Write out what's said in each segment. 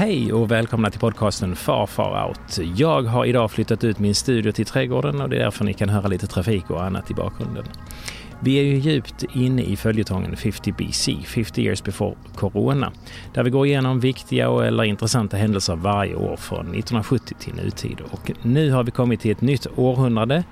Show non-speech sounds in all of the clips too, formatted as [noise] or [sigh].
Hej och välkomna till podcasten Far Far Out. Jag har idag flyttat ut min studio till trädgården och det är därför ni kan höra lite trafik och annat i bakgrunden. Vi är ju djupt inne i följetongen 50 BC, 50 years before Corona, där vi går igenom viktiga och eller intressanta händelser varje år från 1970 till nutid. Och nu har vi kommit till ett nytt århundrade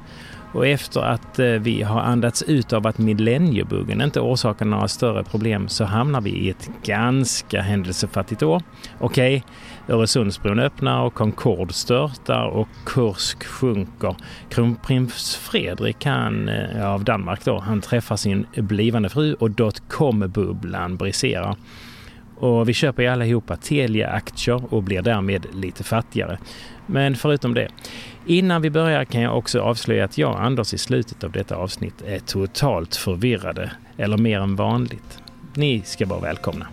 och efter att eh, vi har andats ut av att millenniebuggen inte orsakar några större problem så hamnar vi i ett ganska händelsefattigt år. Okej, Öresundsbron öppnar och Concorde störtar och Kursk sjunker. Kronprins Fredrik han, eh, av Danmark då, han träffar sin blivande fru och dotcom-bubblan briserar. Och vi köper ju allihopa Telia-aktier och blir därmed lite fattigare. Men förutom det, innan vi börjar kan jag också avslöja att jag och Anders i slutet av detta avsnitt är totalt förvirrade, eller mer än vanligt. Ni ska vara välkomna.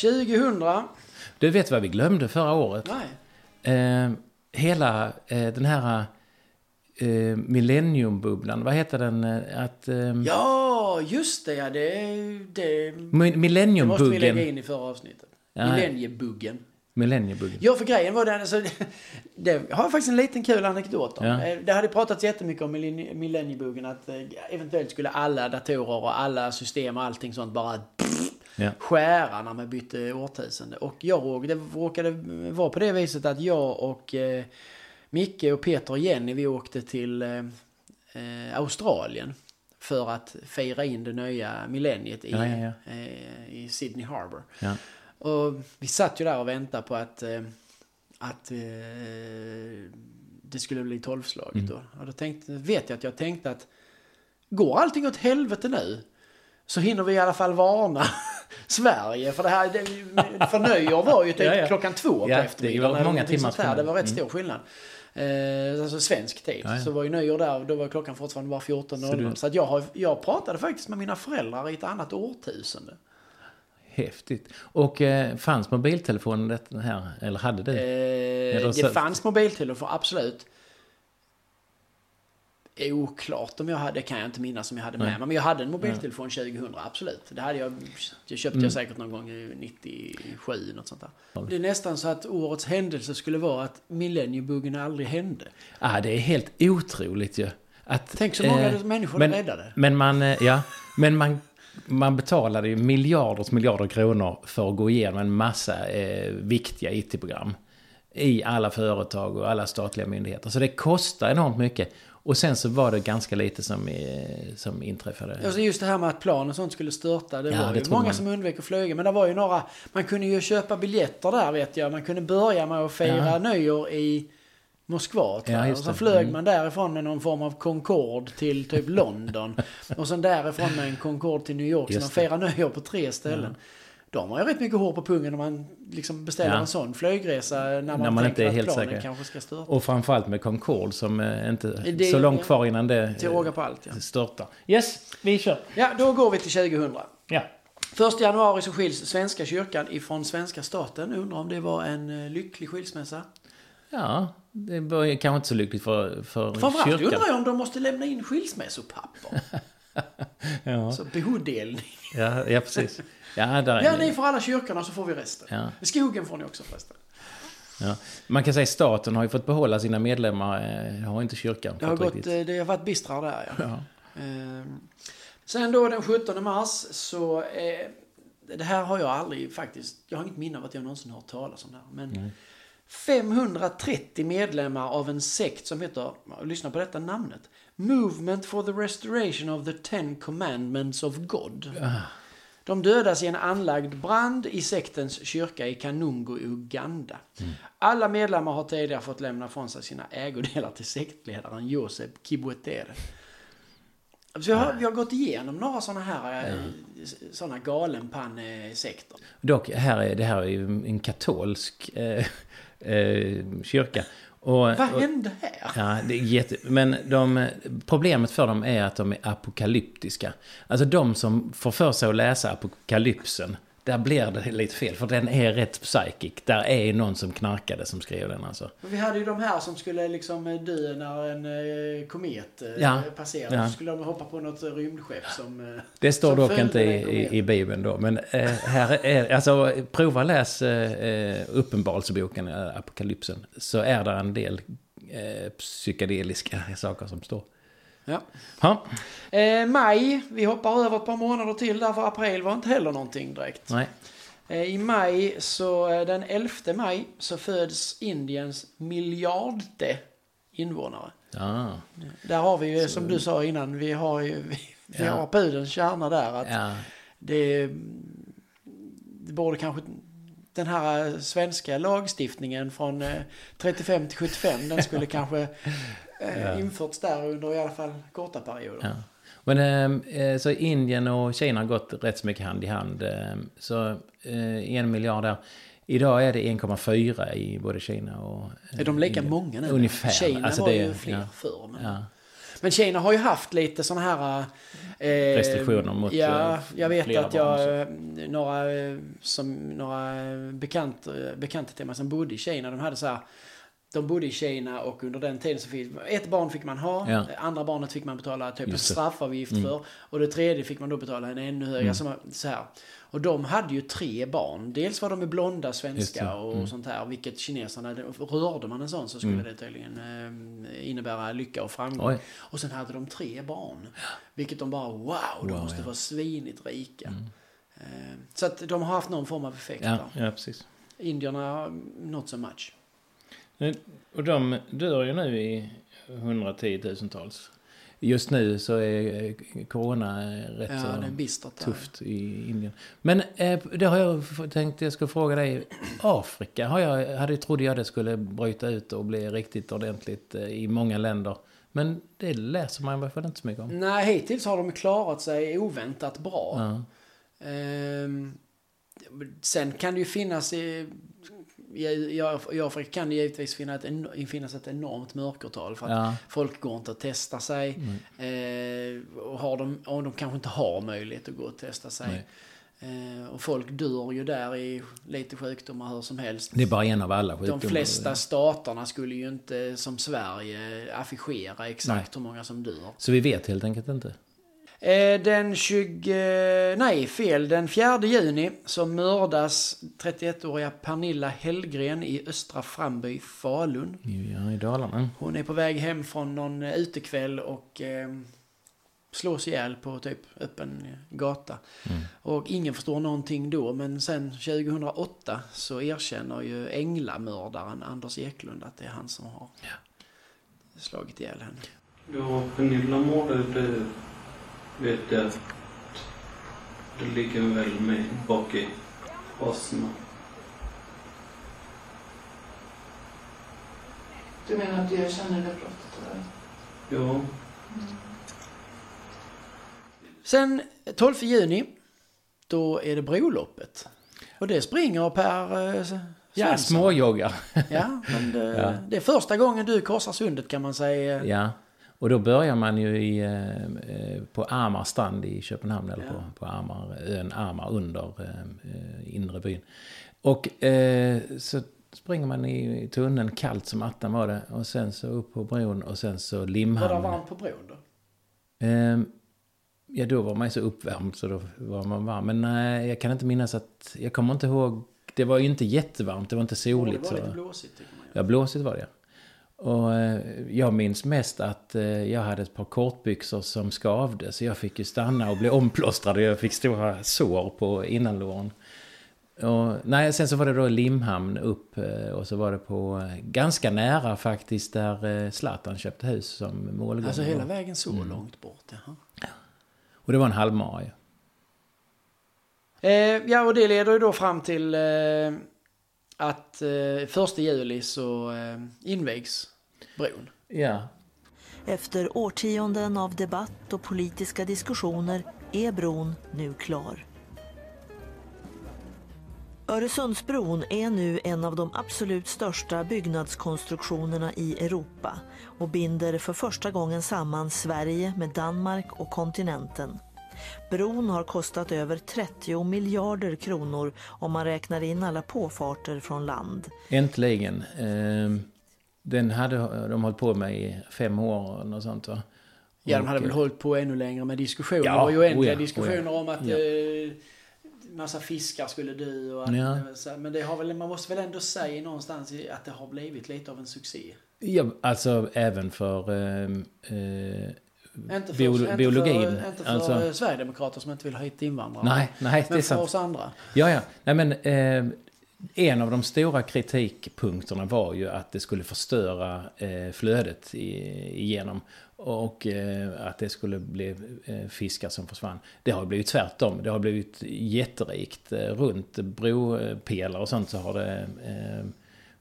2000. Du vet vad vi glömde förra året? Nej. Eh, hela eh, den här eh, millenniumbubblan, vad heter den? Eh, att, eh, Ja, just det ja. Det, det, mi- det millenniumbuggen. måste vi lägga in i förra avsnittet. Ja. Millenniebuggen. Millenniebuggen. Ja, för grejen var den, alltså, det har jag faktiskt en liten kul anekdot om. Ja. Eh, Det hade pratats jättemycket om millennie- millenniebuggen att eventuellt skulle alla datorer och alla system och allting sånt bara Ja. skära när man bytte årtusende. Och jag det råkade vara på det viset att jag och eh, Micke och Peter och Jenny vi åkte till eh, eh, Australien för att fira in det nya millenniet i, Ja, ja. Eh, i Sydney Harbour. Och vi satt ju där och väntade på att, eh, att eh, det skulle bli tolvslaget Mm. då. Och då tänkte, vet jag att jag tänkte att går allting åt helvete nu så hinner vi i alla fall varna [laughs] Sverige. För det här, det, för nyår var ju typ [laughs] Ja, ja. klockan två på Ja, det eftermiddagen. var många timmars sånt här. Det var rätt stor skillnad. Eh, alltså svensk tid. Ja, ja. Så var ju nyår där och då var klockan fortfarande bara 14.00. Så du- så att jag, har, jag pratade faktiskt med mina föräldrar i ett annat årtusende. Häftigt. Och eh, fanns mobiltelefonen det här? Eller hade du? Eh, det fanns mobiltelefon, absolut. Oklart om jag hade, det kan jag inte minnas om jag hade med mig. Men jag hade en mobiltelefon 2000, absolut. Det hade jag, det köpte Mm. jag säkert någon gång i 97, något sånt där. Det är nästan så att årets händelse skulle vara att millenniebuggen aldrig hände. Ah, det är helt otroligt ju. Att, Tänk så många eh, människor men, räddade. Men man, eh, ja, men man, man betalade ju miljarders miljarder kronor för att gå igenom en massa eh, viktiga IT-program. I alla företag och alla statliga myndigheter. Så det kostar enormt mycket. Och sen så var det ganska lite som, eh, som inträffade. Alltså just det här med att plan och sånt skulle störta. Det Ja, var det ju många man. som undvek att flyga. Men det var ju några, man kunde ju köpa biljetter där vet jag. Man kunde börja med att fira Ja. nyår i Moskva tror Ja, jag. Och så det. flög Mm. man därifrån med någon form av Concorde till typ London. [laughs] och sen därifrån med en Concorde till New York. Så man firar nyår på tre ställen. De har ju rätt mycket hår på pungen om man liksom beställer Ja. en sån flygresa när man, När man inte är helt säker. kanske ska störta. Och framförallt med Concorde som eh, inte Det- så långt kvar innan det Till råga på allt ja. eh, störtar. Yes, vi kör. Ja, då går vi till 2000. Ja. 1 januari så skiljs Svenska kyrkan ifrån svenska staten. Undrar om det var en eh, lycklig skilsmässa. Ja, det var kanske inte så lyckligt för, för Framförallt kyrkan. undrar jag om de måste lämna in skilsmässopapper. [laughs] Ja, Så behovdelning. ja, ja, precis. Ja, där Ja, ni får alla kyrkorna så får vi resten. Ja. Skogen får ni också förresten. Ja. Man kan säga att staten har ju fått behålla sina medlemmar, eh, det har inte kyrkan Det har, fått gått, riktigt. eh, det har varit bistrare där ja. Ja. Ehm, Sen då den 17 mars så... Eh, det här har jag aldrig faktiskt... Jag har inget minne av att jag någonsin har hört talas om det här. Men 530 medlemmar av en sekt som heter, lyssna på detta namnet, Movement for the Restoration of the Ten Commandments of God. De dödas i en anlagd brand i sektens kyrka i Kanungo i Uganda. Alla medlemmar har tidigare fått lämna från sig sina ägodelar till sektledaren Josep Kibwetere. Så vi, har, vi har gått igenom några sådana här ja. såna galenpannesekter. Dock, här är, det här är ju en katolsk eh, eh, kyrka. Och, Vad hände här? Ja, det är jätte... Men de, problemet för dem är att de är apokalyptiska. Alltså de som får för sig att läsa apokalypsen, där blir det lite fel. För den är rätt psychic. Där är någon som knarkade som skrev den alltså. Vi hade ju de här som skulle liksom dö när en eh, komet eh, Ja. passerade. Ja. Så skulle de hoppa på något rymdskepp som... Eh, Det står som dock inte i, i, Bibeln då. Men eh, här är, alltså prova läs eh, eh, Uppenbarelseboken, eh, Apokalypsen. Så är det en del eh, psykedeliska saker som står. Ja. Ja, Eh, maj, vi hoppar över ett par månader till där för april var inte heller någonting direkt. nej. Eh, I maj, så eh, den 11 maj, så föds Indiens miljardte invånare. Ja, Där har vi ju, som du sa innan, vi har ju, vi, vi Ja. har pudelns kärna där. Att ja, det, det borde kanske, den här svenska lagstiftningen från eh, 35 till 75, den skulle [laughs] kanske eh, införts där under i alla fall korta perioder. Men eh, eh, så Indien och Kina har gått rätt så mycket hand i hand. Eh, så eh, en miljard där. Idag är det 1,4 i både Kina och eh, Är de lika Indien. många nu? Ungefär. Kina Alltså, var det- ju fler ja. förr. Men, Ja. men Kina har ju haft lite sådana här... Eh, Restriktioner mot, Ja, eh, jag vet att jag... eh, Några, eh, som, några bekant, eh, bekanta till mig som bodde i Kina, de hade så här... De bodde i Kina och under den tiden så fick ett barn fick man ha, Ja. andra barnet fick man betala typ en straffavgift Mm. för och det tredje fick man då betala en ännu högre. Mm. Som, så här. Och de hade ju tre barn. Dels var de ju blonda svenska och Mm. sånt här. Vilket kineserna, rörde man en sån så skulle Mm. det tydligen eh, innebära lycka och framgång. Oj. Och sen hade de tre barn. Vilket de bara, wow, de Wow, måste ja. vara svinigt rika. Eh, så att de har haft någon form av effekt Ja, där. ja, precis. Indierna, not so much. Och de dör ju nu i 110 000-tals. Just nu så är eh, corona rätt Ja, så bistert tufft i Indien. Men eh, det har jag tänkt jag skulle fråga dig. Afrika har jag, hade, trodde jag det skulle bryta ut och bli riktigt ordentligt eh, i många länder. Men det läser man i alla fall inte så mycket om. Nej, hittills har de klarat sig oväntat bra. Ja. Ehm, sen kan det ju finnas i, i, i Afrika kan det givetvis finnas ett, finnas ett enormt mörkertal. För att Ja. folk går inte att testa sig. Mm. Eh, och har de, och de kanske inte har möjlighet att gå och testa sig. Nej. Eh, och folk dör ju där i lite sjukdomar hur som helst. Det är bara en av alla sjukdomar. De flesta staterna skulle ju inte som Sverige affischera exakt hur många som dör. Så vi vet helt enkelt inte. Eh, Den 20... Nej, fel. Den 4 juni så mördas 31-åriga Pernilla Hellgren i Östra Framby, Falun. Ja, i Dalarna. Hon är på väg hem från någon eh, utekväll och eh, slås ihjäl på typ öppen gata. Mm. Och ingen förstår någonting då, men sen 2008 så erkänner ju änglamördaren Anders Eklund att det är han som har slagit ihjäl henne. Ja, Pernilla mördade vet jag att det ligger väl med bak i hasorna. Du menar att du erkänner det brottet? Eller? Ja, Sen 12 juni, då är det broloppet. Och det springer Per eh, Svensson. Ja, småjoggar. Ja, men det, [laughs] Ja. det är första gången du korsar sundet kan man säga. Ja, och då börjar man ju i, eh, eh, på Amar strand i Köpenhamn, eller Ja. på, på Amar, ön Amar under eh, eh, inre byn. Och eh, så springer man i, tunneln, kallt som attan var det, och sen så upp på bron och sen så Var det Limhamn. varmt på bron då? Eh, ja, då var man ju så uppvärmd så då var man varm. Men nej, jag kan inte minnas att, jag kommer inte ihåg, det var ju inte jättevarmt, det var inte det soligt. var så. lite blåsigt tycker man. Ja, blåsigt var det. Och eh, jag minns mest att eh, jag hade ett par kortbyxor som skavde. Så jag fick ju stanna och bli omplåstrad och jag fick stora sår på innanlåren. Och, nej, sen så var det då Limhamn upp eh, och så var det på ganska nära faktiskt där Zlatan köpte hus som målgång. Alltså hela vägen så Mm. långt bort. Jaha. Och det var en halvmara ju. Eh, ja, och det leder ju då fram till eh, att eh, första juli så eh, invigs bron. Ja, Efter årtionden av debatt och politiska diskussioner är bron nu klar. Öresundsbron är nu en av de absolut största byggnadskonstruktionerna i Europa och binder för första gången samman Sverige med Danmark och kontinenten. Bron har kostat över 30 miljarder kronor om man räknar in alla påfarter från land. Äntligen. Eh, den hade de hållit på med i fem år något sånt va? Ja, de hade väl hållit på ännu längre med diskussioner. Ja, det var ju oändliga oh ja, diskussioner oh ja. om att Ja. eh, massa fiskar skulle dö och att, Ja. Men det har väl, man måste väl ändå säga någonstans att det har blivit lite av en succé. Ja, alltså även för eh, eh, Inte för, bio, inte biologin. För, inte för alltså, eh, Sverigedemokrater som inte vill ha hit invandrare. nej, nej, det är Men för sant. oss andra. Ja, ja. Nej, men eh, en av de stora kritikpunkterna var ju att det skulle förstöra eh, flödet i, igenom. Och eh, att det skulle bli eh, fiskar som försvann. Det har blivit tvärtom. Det har blivit jätterikt. Eh, runt bropelare och sånt så har det...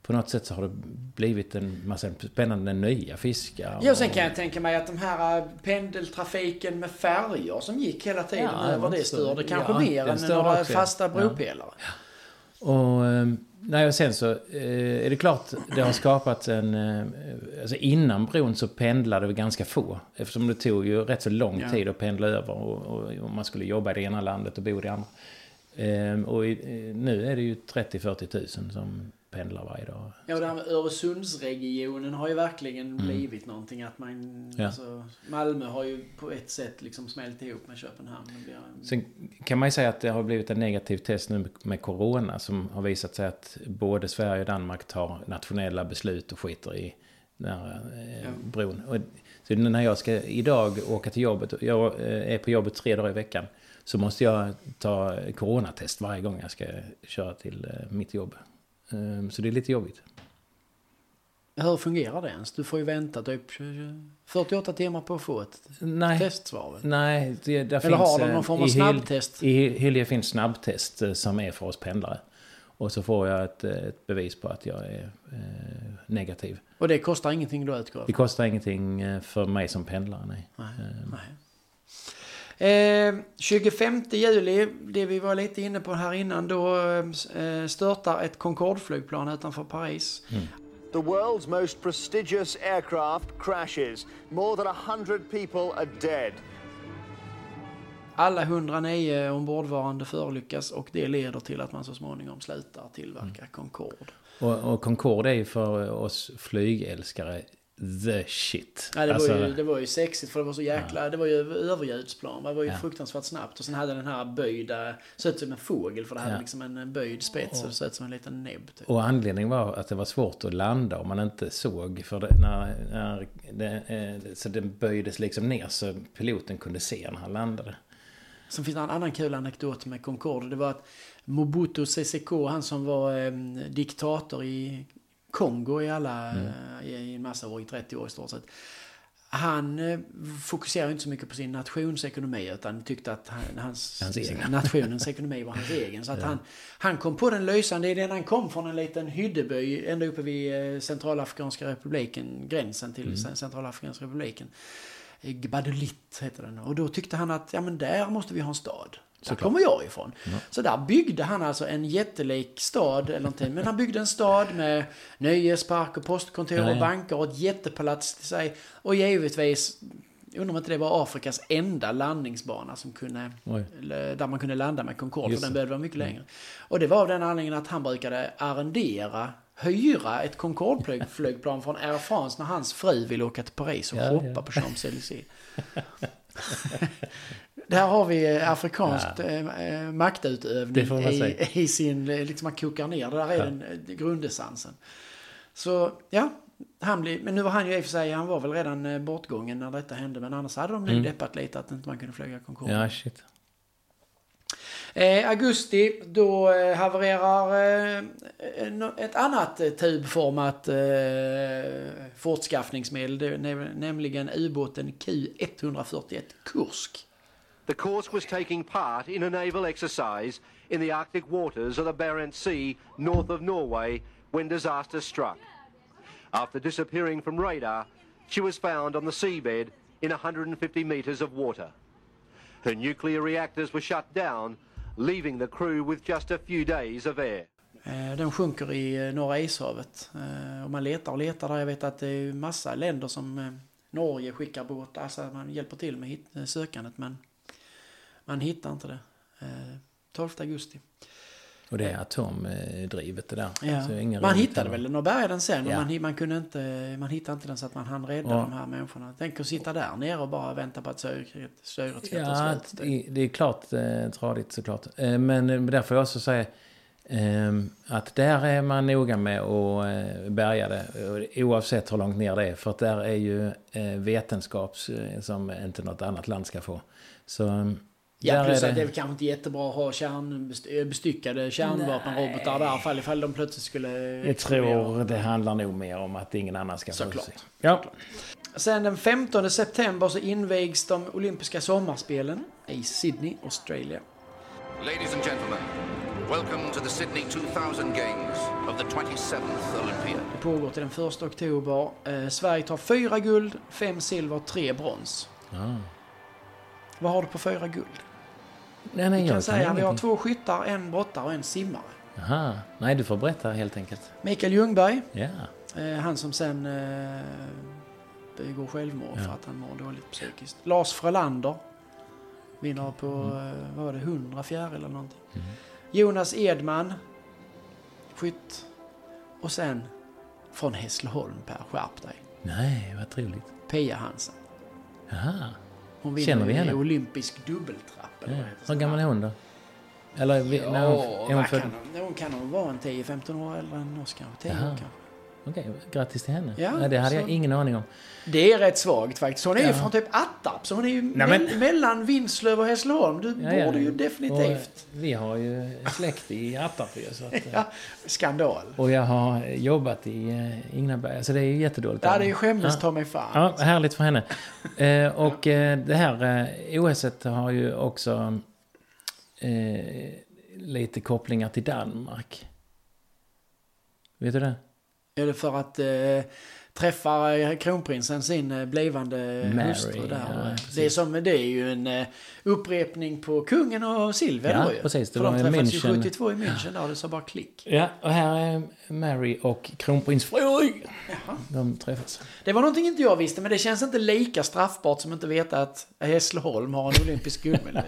På något sätt så har det blivit en massa spännande nya fiskar. Ja, sen kan jag tänka mig att de här eh, pendeltrafiken med färjor som gick hela tiden Ja, över det störde kanske Ja, mer än några också, ja. fasta Ja. bropelare. Och, eh, nej, och sen så eh, är det klart, det har skapat en... eh, Alltså innan bron så pendlade vi ganska få. Eftersom det tog ju rätt så lång Ja. tid att pendla över och, och, och man skulle jobba i det ena landet och bo i det andra. Eh, och nu är det ju 30-40 tusen som pendlar varje dag. Ja, det här med Öresundsregionen har ju verkligen blivit någonting att man... Mm. Ja. Alltså, Malmö har ju på ett sätt liksom smält ihop med Köpenhamn. En- Sen kan man ju säga att det har blivit en negativ test nu med corona som har visat sig att både Sverige och Danmark tar nationella beslut och skiter i den här eh, Ja. bron. Och, så när jag ska idag åka till jobbet, jag eh, är på jobbet tre dagar i veckan, så måste jag ta coronatest varje gång jag ska köra till eh, mitt jobb. Eh, så det är lite jobbigt. Hur fungerar det ens? Du får ju vänta typ 48 timmar på att få ett Nej, testsvar. nej det, där Eller har finns, de eh, någon form av Hyl- snabbtest? I Hyllie finns snabbtest eh, som är för oss pendlare. Och så får jag ett, eh, ett bevis på att jag är eh, negativ. Och det kostar ingenting då utgår Det kostar ingenting eh, för mig som pendlare, nej. Nej, Eh, nej. Eh, 25 juli, det vi var lite inne på här innan, då eh, störtar ett Concorde-flygplan utanför Paris. The world's most prestigious aircraft crashes. More than 100 people are dead. Alla 109 ombordvarande förolyckas och det leder till att man så småningom slutar tillverka Mm. Concorde. Och, och Concorde är ju för oss flygälskare the shit. Ja, det, Alltså, var ju, det var ju sexigt för det var så jäkla... Det var ju överljudsplan. Det var ju fruktansvärt snabbt. Och sen hade den här böjda... Såg ut som en fågel för det hade Ja. liksom en böjd spets. Och det såg ut som en liten näbb. Typ. Och anledningen var att det var svårt att landa om man inte såg. För det, när, när det, eh, så den böjdes liksom ner så piloten kunde se när han landade. Sen finns det en annan kul anekdot med Concorde. Det var att Mobutu Seseko, han som var eh, diktator i Kongo i alla, eh, i en massa år, i 30 år i stort sett. Han eh, fokuserade inte så mycket på sin nationsekonomi utan tyckte att han, hans, Hans egen. nationens ekonomi var hans [laughs] egen. Så att han, han kom på den lysande idén. Han kom från en liten hyddeby ända uppe vid eh, Centralafrikanska republiken, gränsen till Mm. Centralafrikanska republiken. Gbadulit heter den. Och då tyckte han att ja, men där måste vi ha en stad. Där kommer jag ifrån. Så där byggde han alltså en jättelik stad eller någonting. Men han byggde en stad med nöjespark och postkontor Ja, och ja. banker och ett jättepalats till sig. Och givetvis, undrar om inte det var Afrikas enda landningsbana som kunde, Oj. där man kunde landa med Concorde, Just för den behövde vara mycket längre. Och det var av den anledningen att han brukade arrendera, hyra ett Concorde-flygplan från Air France när hans fru ville åka till Paris och Ja, shoppa ja. på Champs-Élysées. [laughs] [laughs] Där har vi eh, afrikanskt eh, eh, maktutövning i, i sin, liksom man kokar ner. Det där är den eh, grundessensen. Så ja, han blir, men nu var han ju i och för sig, han var väl redan bortgången när detta hände. Men annars hade de nog Mm. deppat lite att inte man kunde flyga Concorde. Ja, shit. Eh, augusti, då eh, havererar eh, eh ett annat eh, tubformat eh, fortskaffningsmedel, det nämligen ubåten Q141 Kursk. The Kursk was taking part in a naval exercise in the Arctic waters of the Barents Sea north of Norway when disaster struck. After disappearing from radar, she was found on the seabed in 150 meters of water. Her nuclear reactors were shut down, leaving the crew with just a few days of air. Eh, den sjunker i eh, Norra ishavet. Eh, och man letar och letar där. Jag vet att det är massa länder som Norge skickar båtar. Alltså man hjälper till med sökandet. Men Man hittar inte det. 12 augusti. Och det är atomdrivet det där. Ja. Så ingen man hittade väl den och bärgade den sen. Ja. Man, man, kunde inte, man hittade inte den så att man hann rädda Ja. de här människorna. Tänk att sitta där nere och bara vänta på att syret ska ta Ja, slut. det, det är klart eh, tradigt såklart. Eh, men eh, där får jag också säga eh, att där är man noga med att eh, bärga det. eh, Oavsett hur långt ner det är. För att där är ju eh, vetenskap som inte något annat land ska få. Så Ja, där plus är att det är kanske inte jättebra att ha kärnbestyckade kärnvapenrobotar där ifall, ifall de plötsligt skulle... Jag tror det handlar nog mer om att ingen annan ska få Såklart. se. Ja. Sen den 15 september så invigs de olympiska sommarspelen i Sydney, Australien. Ladies and gentlemen, welcome to the Sydney 2000 Games of the 27th Olympiad. Det pågår till den 1 oktober. Eh, Sverige tar fyra guld, fem silver, tre brons. Ja. Vad har du på fyra guld? Nej, nej, Vi jag kan säga att vi har två skyttar, en brottare och en simmare. Aha. Nej, du får berätta helt enkelt. Mikael Ljungberg, Ja. eh, han som sen eh, begår självmord Ja. för att han mår dåligt psykiskt. Lars Frölander vinner på, eh, vad var det, 100 fjäril eller någonting. Mm. Jonas Edman, skytt. Och sen från Hässleholm, Per, skärp dig. Nej, vad trevligt. Pia Hansen. Jaha. Hon vinner Känner vi i henne? olympisk dubbeltrapp. Ja. Hur gammal är hon då? Eller Ja, när hon, är hon född? kan hon, hon kan hon vara en 10-15 år äldre än oss kanske. 10 år Jaha. kanske. Okej, grattis till henne. Ja, Nej, det hade jag så- ingen aning om. Det är rätt svagt faktiskt. Hon är ju Ja. från typ Attarp, så hon är ju Nej, me- men- mellan Vinslöv och Hässleholm. Du Ja, borde ju definitivt... Och vi har ju släkt i Attarp ju, så att, [laughs] Ja, skandal. Och jag har jobbat i eh, Ingnaberg, så det är ju jättedåligt. Ja, det är ju skämmes Ja. ta mig fan. Ja, härligt för henne. Eh, och eh, det här eh, OSet har ju också eh, lite kopplingar till Danmark. Vet du det? Är det för att eh, träffa eh, kronprinsen sin eh, blivande Mary, hustru där? ja, precis. det, är som, det är ju en eh, upprepning på kungen och Silvia Ja, då ju. precis. Det För var de träffades ju München. 72 i München där och det sa bara klick. Ja, och här är Mary och kronprins Fredrik. De träffas. Det var någonting inte jag visste, men det känns inte lika straffbart som inte veta att Hässleholm har en olympisk guldmedalj.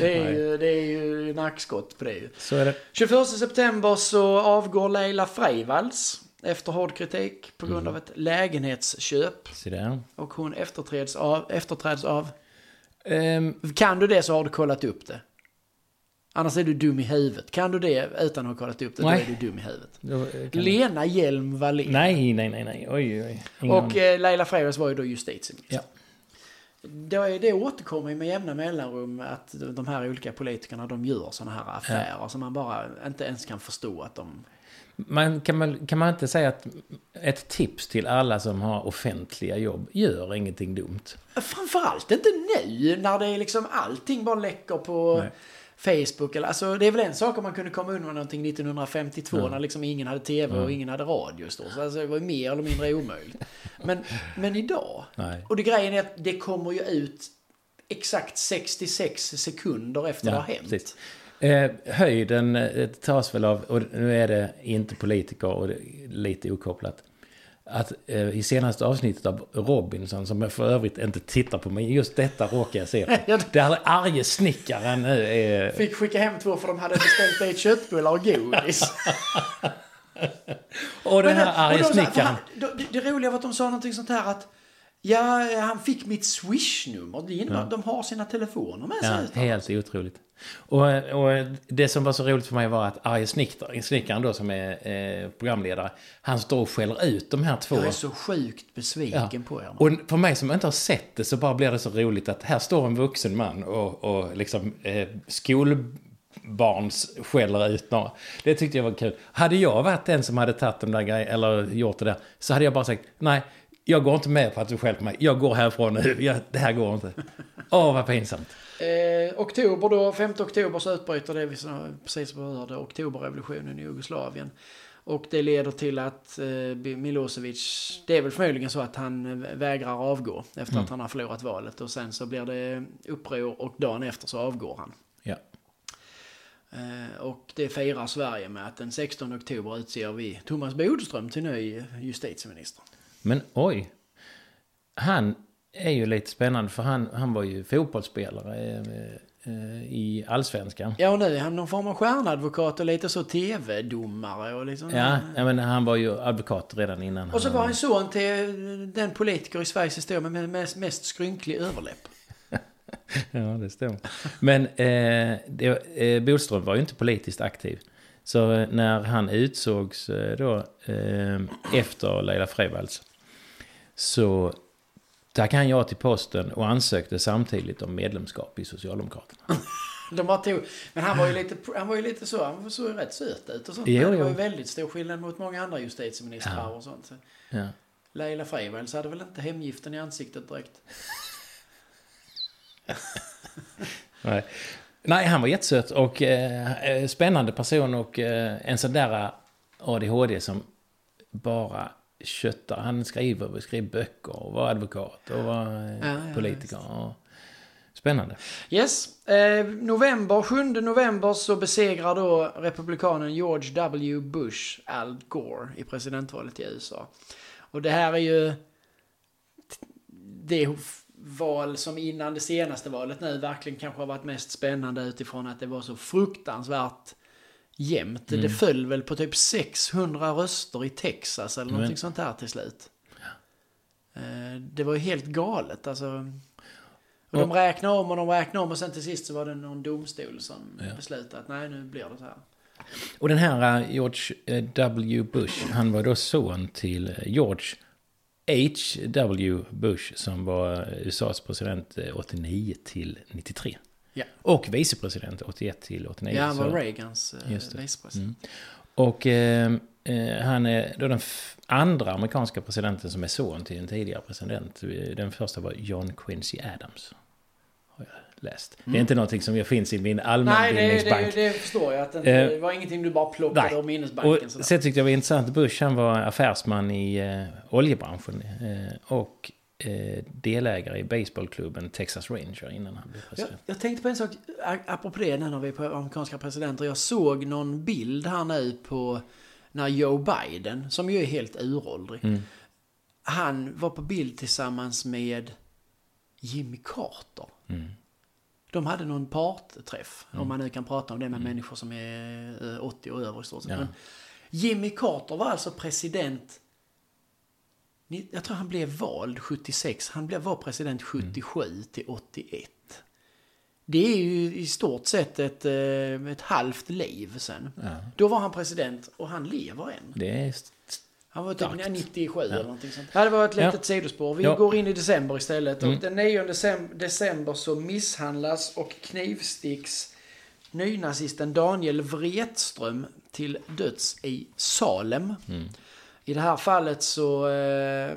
Det är, ju, det är ju nackskott på det ju. Så är det. 21 september så avgår Leila Freivalds efter hård kritik på grund av ett lägenhetsköp. Och hon efterträds av, efterträds av... Ehm, Kan du det så har du kollat upp det. Annars är du dum i huvudet. Kan du det utan att ha kollat upp det, Nej. då är du dum i huvudet. då, eh, Lena Hjelm Wallin. Nej, nej, nej, nej. Oj, oj. Ingen Och eh, Leila Freivalds var ju då justitieminister. Ja. Det, det återkommer ju med jämna mellanrum att de här olika politikerna de gör sådana här affärer som man bara inte ens kan förstå att de... Man, kan, man, kan man inte säga att ett tips till alla som har offentliga jobb, gör ingenting dumt. Framförallt inte nu när det är liksom allting bara läcker på Nej. Facebook. Eller, alltså, det är väl en sak om man kunde komma undan någonting 1952 Ja. när liksom ingen hade tv och ingen hade radio. Så alltså, det var mer eller mindre omöjligt. Men, men idag. Nej. Och det grejen är att det kommer ju ut exakt 66 sekunder efter det har hänt. precis. Eh, höjden eh, tas väl av, och nu är det inte politiker och lite okopplat. Att eh, i senaste avsnittet av Robinson, som jag för övrigt inte tittar på, men just detta råkar jag se. [laughs] Där arge snickaren nu är... Fick skicka hem två för de hade beställt dit köttbullar och godis. [laughs] Och den här arge snickaren. det roliga var att de sa någonting sånt här att Ja, han fick mitt swish-nummer. Det innebär att de har sina telefoner med sig Ja, helt otroligt. Och, och det som var så roligt för mig var att arge snickaren, snickaren då som är eh, programledare, han står och skäller ut de här två. Jag är så sjukt besviken Ja. på er. Och för mig som inte har sett det så bara blir det så roligt att här står en vuxen man och, och liksom eh, skolbarns skäller ut några. Det tyckte jag var kul. Hade jag varit den som hade tagit de där grejerna, eller gjort det där, så hade jag bara sagt nej, jag går inte med på att du skäller på mig. Jag går härifrån nu. Jag, det här går inte. Åh, vad pinsamt. Eh, oktober då, 5 oktober så utbryter det vi precis berörde, oktoberrevolutionen i Jugoslavien. Och det leder till att eh, Milosevic, det är väl förmodligen så att han eh, vägrar avgå efter Mm. att han har förlorat valet. Och sen så blir det uppror och dagen efter så avgår han. Ja. Eh, och det firar Sverige med att den 16 oktober utser vi Thomas Bodström till ny justitieminister. Men oj. Han är ju lite spännande för han, han var ju fotbollsspelare. eh, eh, i allsvenskan. Ja, och nu är han någon form av stjärnadvokat och lite så tv-domare och liksom... Ja, jag menar, han var ju advokat redan innan. Och så han, var han son till den politiker i Sveriges historia med mest, mest skrynklig överläpp. [laughs] Ja, det stämmer. Men eh, det, eh, Bodström var ju inte politiskt aktiv. Så eh, när han utsågs eh, då eh, efter Leila Freivalds så tackade han ja till posten och ansökte samtidigt om medlemskap i Socialdemokraterna. De bara tog, men han var ju lite, han var ju lite så, han såg ju rätt söt ut och sånt. Jo, det var ju väldigt stor skillnad mot många andra justitieministrar Ja. och sånt. Så Ja. Leila Freivalds hade väl inte hemgiften i ansiktet direkt. Nej. Nej, han var jättesöt och eh, eh, spännande person och eh, en sån där ADHD som bara köttar. Han skriver, skriver böcker och var advokat och var eh, Ja, ja, politiker. Och, spännande. Yes. Eh, november, 7 november så besegrar då republikanen George W. Bush Al Gore i presidentvalet i USA. Och det här är ju det val som innan det senaste valet nu verkligen kanske har varit mest spännande utifrån att det var så fruktansvärt jämnt. Det föll väl på typ 600 röster i Texas eller någonting Men- sånt här till slut. Eh, Det var ju helt galet alltså. Och de räknade om och de räknade om och sen till sist så var det någon domstol som Ja. beslutade att nej nu blir det så här. Och den här eh, George eh, W. Bush, han var då son till George H.W. Bush som var eh, USAs president eh, 89 till 93. Ja. Och vicepresident 81 till 89. Ja, han var Reagans eh, vicepresident. Och eh, eh, han är då den andra amerikanska presidenten som är son till en tidigare president. Den första var John Quincy Adams. Jag läst. Det är inte någonting som jag finns i min Nej, det, allmänbildningsbank. det, det förstår jag. Att det, inte- Eh, det var ingenting du bara plockade ur minnesbanken. Och sådär. sen tyckte jag det var intressant. Bush han var affärsman i eh, oljebranschen. Eh, och eh, delägare i baseballklubben Texas Ranger innan han blev Jag, president. jag tänkte på en sak, apropå det, när vi är på amerikanska presidenter. Jag såg någon bild här nu på när Joe Biden, som ju är helt uråldrig, Mm. han var på bild tillsammans med Jimmy Carter. Mm. De hade någon partträff, om man nu kan prata om det med människor som är eh, 80 och över i stort sett. Mm. Ja. Jimmy Carter var alltså president Jag tror han blev vald 76. Han blev, var president 77 till 81. Det är ju i stort sett ett, eh, ett halvt liv sen. Ja. Då var han president och han lever än. Det är Han var typ Starkt. 97 eller någonting sånt. Ja, det var ett Ja. litet sidospår. Vi Ja. går in i december istället. Mm. Och den 9 december, december så misshandlas och knivsticks nynazisten Daniel Wretström till döds i Salem. Mm. I det här fallet så eh,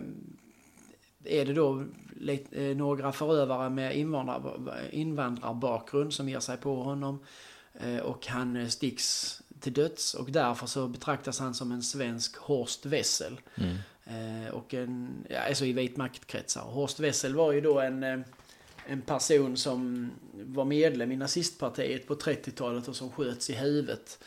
är det då lite, eh, några förövare med invandrar, invandrarbakgrund som ger sig på honom. Eh, och han sticks till döds och därför så betraktas han som en svensk Horst Wessel. Mm. Eh, och en, ja, alltså i vit maktkretsar. Horst Wessel var ju då en, eh, en person som var medlem i nazistpartiet på 30-talet och som sköts i huvudet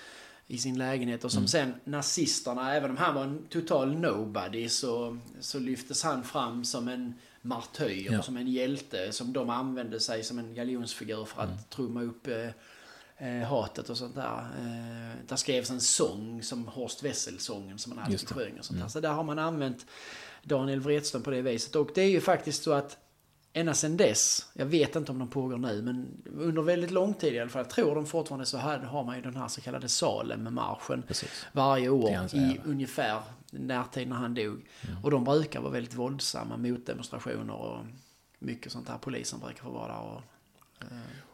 i sin lägenhet och som sen nazisterna, även om han var en total nobody så, så lyftes han fram som en martyr Ja. som en hjälte som de använde sig som en galjonsfigur för att trumma upp eh, eh, hatet och sånt där. Eh, där skrevs en sång som Horst Wessel-sången som man alltid sjöng och sånt där. Så där har man använt Daniel Wretström på det viset. Och det är ju faktiskt så att ända sedan dess, jag vet inte om de pågår nu, men under väldigt lång tid i alla fall, jag tror de fortfarande så här, har man ju den här så kallade Salem-marschen varje år i ungefär närtid när han dog. Och de brukar vara väldigt våldsamma motdemonstrationer och mycket sånt där. Polisen brukar få vara där och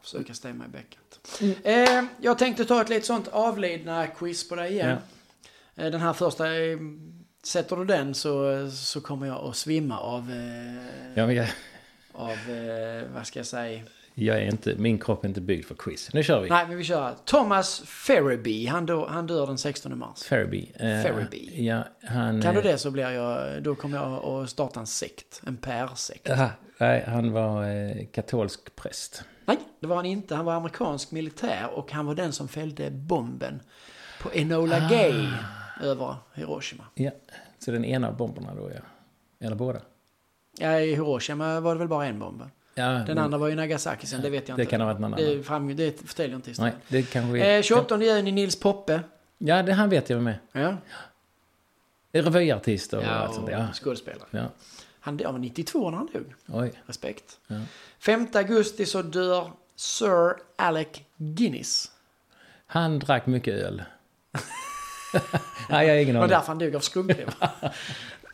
försöka stämma i bäcket. Eh, jag tänkte ta ett lite sånt avlidna quiz på dig igen. Eh, den här första, eh, sätter du den så, så kommer jag att svimma av, eh, Ja, men av eh, vad ska jag säga? Jag är inte, min kropp är inte byggd för quiz. Nu kör vi. Nej, men vi kör. Thomas Ferriby, han, dör, han dör den 16 mars. Ferriby. Eh, Ferriby. Ja, han... Kan du eh, det så blir jag, då kommer jag att starta en sekt. En pärsekt. Aha, nej, han var eh, katolsk präst. Nej, det var han inte. Han var amerikansk militär och han var den som fällde bomben på Enola Gay över Hiroshima. Ja, så den ena av bomberna då, ja. Eller båda. Ja, i Hiroshima var det väl bara en bomb. Ja, Den andra var ju Nagasaki sen, det vet jag det inte. kan ha varit någon det, fram, det förtäljer inte Nej, historien. det kanske är... Eh, 28 juni, Nils Poppe. Ja, det han vet jag med. Ja, Revyartist och ja allt sånt där. Ja. skådespelare. Ja. Han dog, han var 92 när han dog. Oj. Respekt. Ja. 5 augusti så dör Sir Alec Guinness. Han drack mycket öl. [laughs] Nej, jag har ingen Det var aning. därför han dog av skrumplever. [laughs]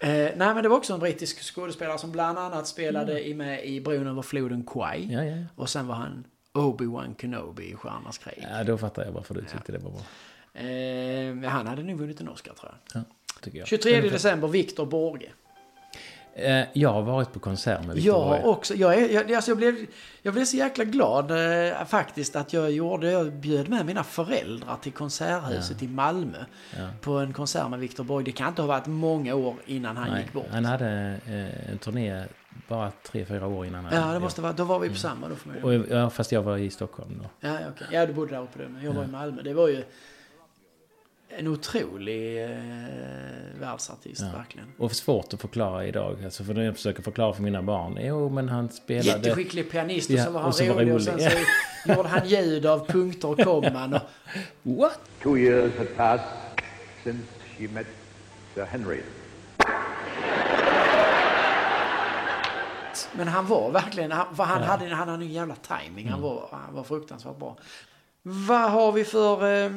eh, nej, men det var också en brittisk skådespelare som bland annat spelade i, med i Bron över floden Kwai. Mm. Ja, ja. Och sen var han Obi-Wan Kenobi i Stjärnornas krig. Ja, då fattar jag varför du tyckte det var bra. Eh, han hade nog vunnit en Oscar tror jag. Ja, jag. 23 december, Victor Borge. Eh, Jag har varit på konsert med Victor Jag har Borge. också, jag, är, jag, alltså jag, blev, jag blev så jäkla glad eh, faktiskt att jag gjorde, jag bjöd med mina föräldrar till Konserthuset i Malmö. Ja. På en konsert med Victor Borg. Det kan inte ha varit många år innan han Nej, gick bort. han hade eh, en turné bara tre, fyra år innan han... Ja, det måste vara, då var vi på samma då för Och, ja, fast jag var i Stockholm då. Ja, okej. Ja, du bodde där uppe då, men jag var i Malmö. Det var ju en otrolig eh, världsartist, Ja. verkligen. Och svårt att förklara idag. Alltså för när jag försöker förklara för mina barn. Jo, men han spelade... Jätteskicklig pianist och Ja, så var han och så var rolig och sen rolig. så [laughs] gjorde han ljud av punkter och komman. Och, What? Two years had passed since she met Sir Henry. Men han var verkligen, han, han, hade, han hade en jävla timing. Han, var, han var fruktansvärt bra. Vad har vi för... Eh,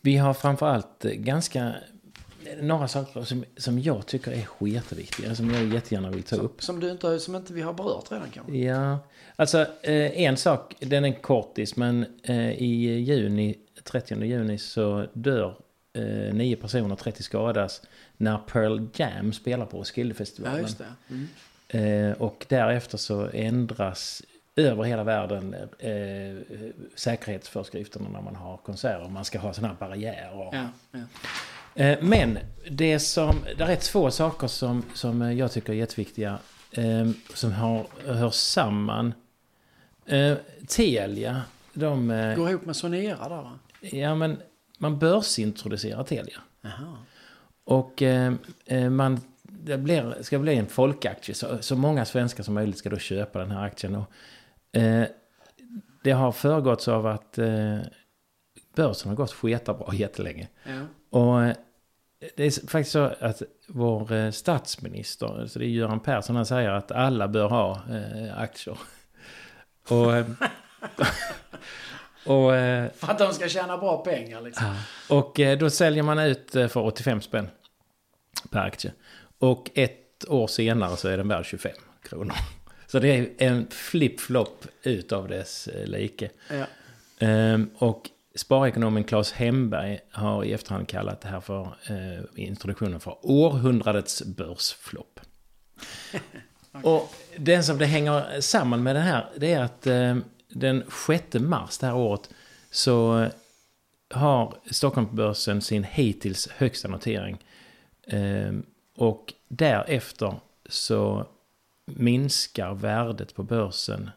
Vi har framförallt eh, ganska... Några saker som, som jag tycker är skitviktiga. Som jag jättegärna vill ta upp. som, du inte, som inte vi har berört redan kanske? Ja, alltså eh, en sak, den är kortis, men eh, i juni, 30 juni så dör nio personer, 30 skadas när Pearl Jam spelar på Ja, Roskildefestivalen. just det. Mm. Och därefter så ändras över hela världen eh, säkerhetsföreskrifterna när man har konserter. Man ska ha sådana här barriärer. Ja, ja. Eh, Men det som, det är två saker som, som jag tycker är jätteviktiga. Eh, som har, hör samman. Eh, Telia, de... eh, Går ihop med Sonera där va? Ja men man börsintroducerar Telia. Jaha. Och eh, eh, man, det blir, ska bli en folkaktie. Så, så många svenskar som möjligt ska då köpa den här aktien. Och, eh, det har föregåtts av att eh, börsen har gått sketarbra [laughs] jättelänge. Ja. Och eh, det är faktiskt så att vår eh, statsminister, alltså det är Göran Persson, han säger att alla bör ha aktier. [laughs] Och, [laughs] och, För att de ska tjäna bra pengar liksom. och då säljer man ut för 85 spänn per aktie. Och ett år senare så är den värd 25 kronor. Så det är en flip-flop utav dess eh, like. Ja. Ehm, och sparekonomen Claes Hemberg har i efterhand kallat det här för eh, introduktionen för århundradets börsflopp. [laughs] Och den som det hänger samman med det här, det är att eh, den 6 mars det här året så eh, har Stockholmsbörsen sin hittills högsta notering. Eh, och därefter så minskar värdet på börsen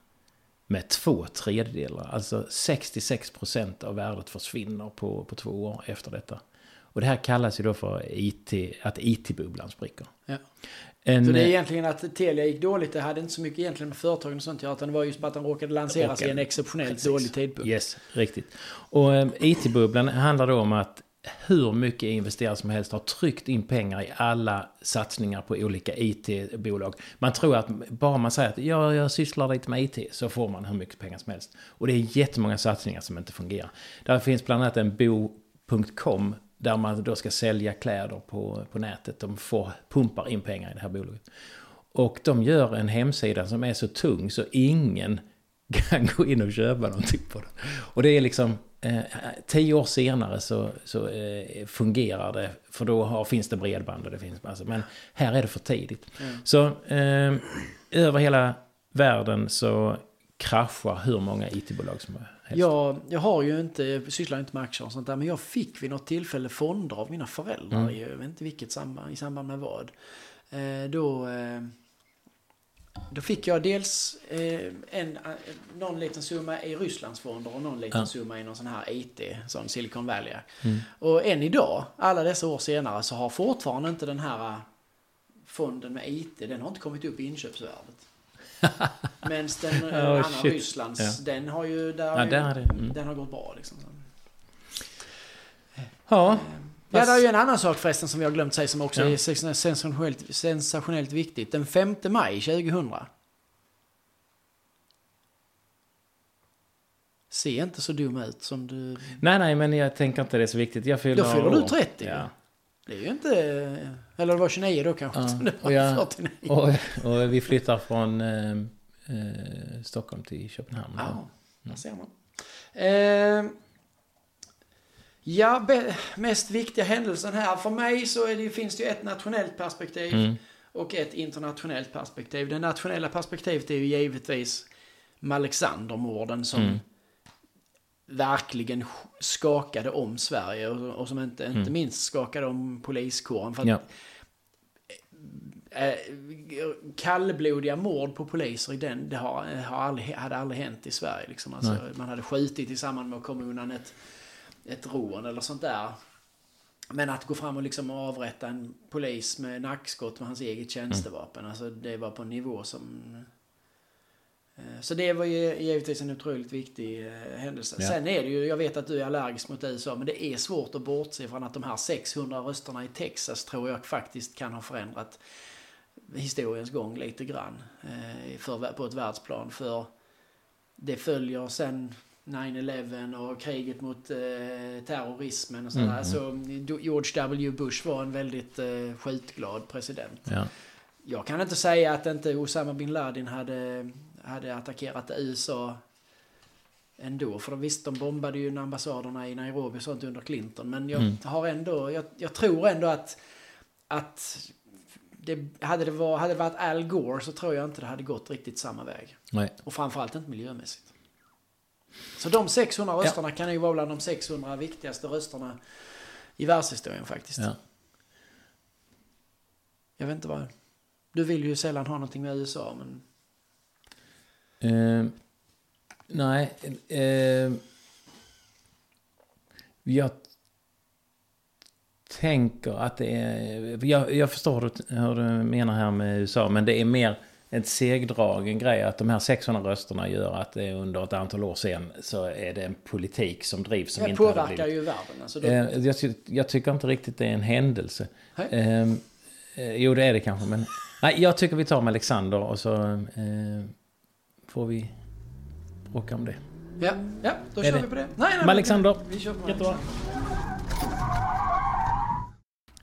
med två tredjedelar. Alltså 66 procent av värdet försvinner på, på två år efter detta. Och det här kallas ju då för IT, att IT-bubblan spricker. Ja. En, Så det är egentligen att Telia gick dåligt. Det hade inte så mycket egentligen med företagen och sånt att göra. Utan det var just bara att de råkade lanseras i en Råkade. exceptionellt Precis. dålig tidpunkt. Yes, riktigt. Och eh, IT-bubblan handlar då om att hur mycket investerare som helst har tryckt in pengar i alla satsningar på olika IT-bolag. Man tror att bara man säger att ja, jag sysslar lite med IT så får man hur mycket pengar som helst. Och det är jättemånga satsningar som inte fungerar. Där finns bland annat en bo.com där man då ska sälja kläder på, på nätet. De får, pumpar in pengar i det här bolaget. Och de gör en hemsida som är så tung så ingen [laughs] kan gå in och köpa någonting på den. Och det är liksom, eh, tio år senare så, så eh, fungerar det, för då har, finns det bredband och det finns massa. Men här är det för tidigt. Så eh, över hela världen så kraschar hur många IT-bolag som helst. Jag, jag har ju inte, jag sysslar inte med aktier och sånt där, men jag fick vid något tillfälle fonder av mina föräldrar. Mm. Jag vet inte vilket i samband med vad. Eh, då, eh, då fick jag dels eh, en, eh, någon liten summa i Rysslandsfonder och någon liten Ja. summa i någon sån här IT, sån Silicon Valley. Mm. Och än idag, alla dessa år senare, så har fortfarande inte den här eh, fonden med IT, den har inte kommit upp i inköpsvärdet. [laughs] Men den Oh, oh, andra shit. Rysslands, Ja. den har ju... Där, Ja, där är. Mm. Den har gått bra liksom. Ja. Ja, det är ju en annan sak förresten som vi har glömt säga som också Ja. är sens- sensationellt, sensationellt viktigt. Den 5 maj 2000. Se inte så dum ut som du... Nej, nej, men jag tänker inte det är så viktigt. Jag fyller Då fyller du år. 30. Ja. Det är ju inte... Eller det var 29 då kanske. Ja, Det var och, jag, 49. och, och vi flyttar från eh, eh, Stockholm till Köpenhamn. Ja, där ser man. Eh, ja, mest viktiga händelsen här. För mig så det, finns det ju ett nationellt perspektiv Mm. och ett internationellt perspektiv. Det nationella perspektivet är ju givetvis Alexandermorden som Mm. verkligen skakade om Sverige och, och som inte, inte Mm. minst skakade om poliskåren. För att, Ja. eh, kallblodiga mord på poliser i den, det har, har aldrig, hade aldrig hänt i Sverige. Liksom. Alltså, man hade skjutit i samband med att komma undan ett, ett rån eller sånt där. Men att gå fram och liksom avrätta en polis med nackskott med hans eget tjänstevapen, alltså det var på en nivå som... eh, Så det var ju givetvis en otroligt viktig eh, händelse. Ja. Sen är det ju, jag vet att du är allergisk mot USA, men det är svårt att bortse från att de här 600 rösterna i Texas tror jag faktiskt kan ha förändrat historiens gång lite grann eh, för, på ett världsplan. För det följer sen 9-11 och kriget mot eh, terrorismen och sådär. Mm, Så George W. Bush var en väldigt eh, skjutglad president. Ja. Jag kan inte säga att inte Osama bin Laden hade, hade attackerat USA ändå. För visst, de bombade ju ambassaderna i Nairobi och sånt under Clinton. Men jag Mm. har ändå, jag, jag tror ändå att, att det, hade, det var, hade det varit Al Gore så tror jag inte det hade gått riktigt samma väg. Nej. Och framförallt inte miljömässigt. Så de 600 rösterna kan ju vara bland de 600 viktigaste rösterna i världshistorien faktiskt. Ja. Jag vet inte vad... Du vill ju sällan ha någonting med USA, men... Eh, nej. Eh, jag tänker att det är... Jag, jag förstår hur du menar här med USA, men det är mer ett segdragen grej att de här 600 rösterna gör att det under ett antal år sen så är det en politik som drivs som Det inte påverkar blivit... ju världen. Alltså då, Eh, jag, jag tycker inte riktigt det är en händelse. Nej. Eh, jo, det är det kanske, men... Nej, jag tycker vi tar med Alexander och så eh, får vi bråka om det. ja, ja, då Är kör det- vi på det. Nej, nej, Med Alexander. Vi, kör på Jättebra.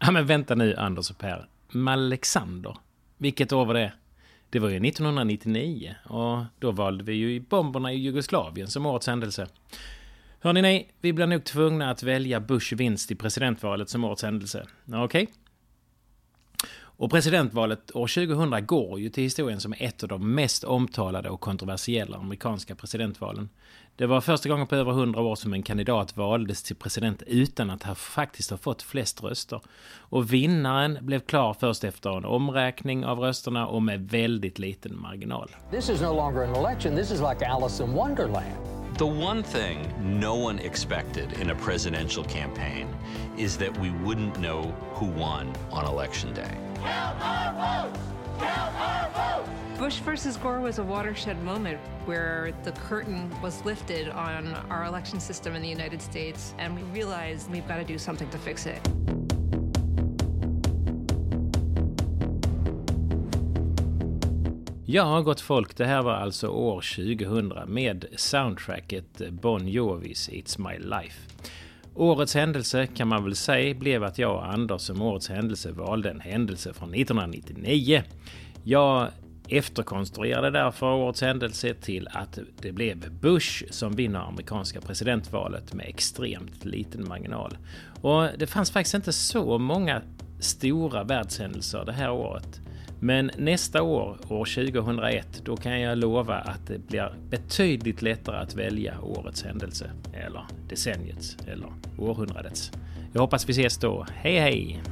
Ja, men vänta nu, Anders och Per. Alexander. Vilket år var det? Det var ju 1999 och då valde vi ju bomberna i Jugoslavien som årets händelse. Hörni, nej, vi blir nog tvungna att välja Bush vinst i presidentvalet som årets händelse. Okej? Och presidentvalet år 2000 går ju till historien som ett av de mest omtalade och kontroversiella amerikanska presidentvalen. Det var första gången på över 100 år som en kandidat valdes till president utan att ha faktiskt ha fått flest röster. Och vinnaren blev klar först efter en omräkning av rösterna och med väldigt liten marginal. This is no longer an election. This is like Alice in Wonderland. The one thing no one expected in a presidential campaign is that we wouldn't know who won on election day. Bush versus Gore was a watershed moment where the curtain was lifted on our election system in the United States, and we realized we've got to do something to fix it. Ja, gott folk, det här var alltså år 2000 med soundtracket Bon Jovis It's My Life. Årets händelse kan man väl säga blev att jag och Anders som årets händelse valde en händelse från 1999. Jag efterkonstruerade därför årets händelse till att det blev Bush som vinner amerikanska presidentvalet med extremt liten marginal. Och det fanns faktiskt inte så många stora världshändelser det här året. Men nästa år, år 2001, då kan jag lova att det blir betydligt lättare att välja årets händelse, eller decenniets, eller århundradets. Jag hoppas vi ses då. Hej hej!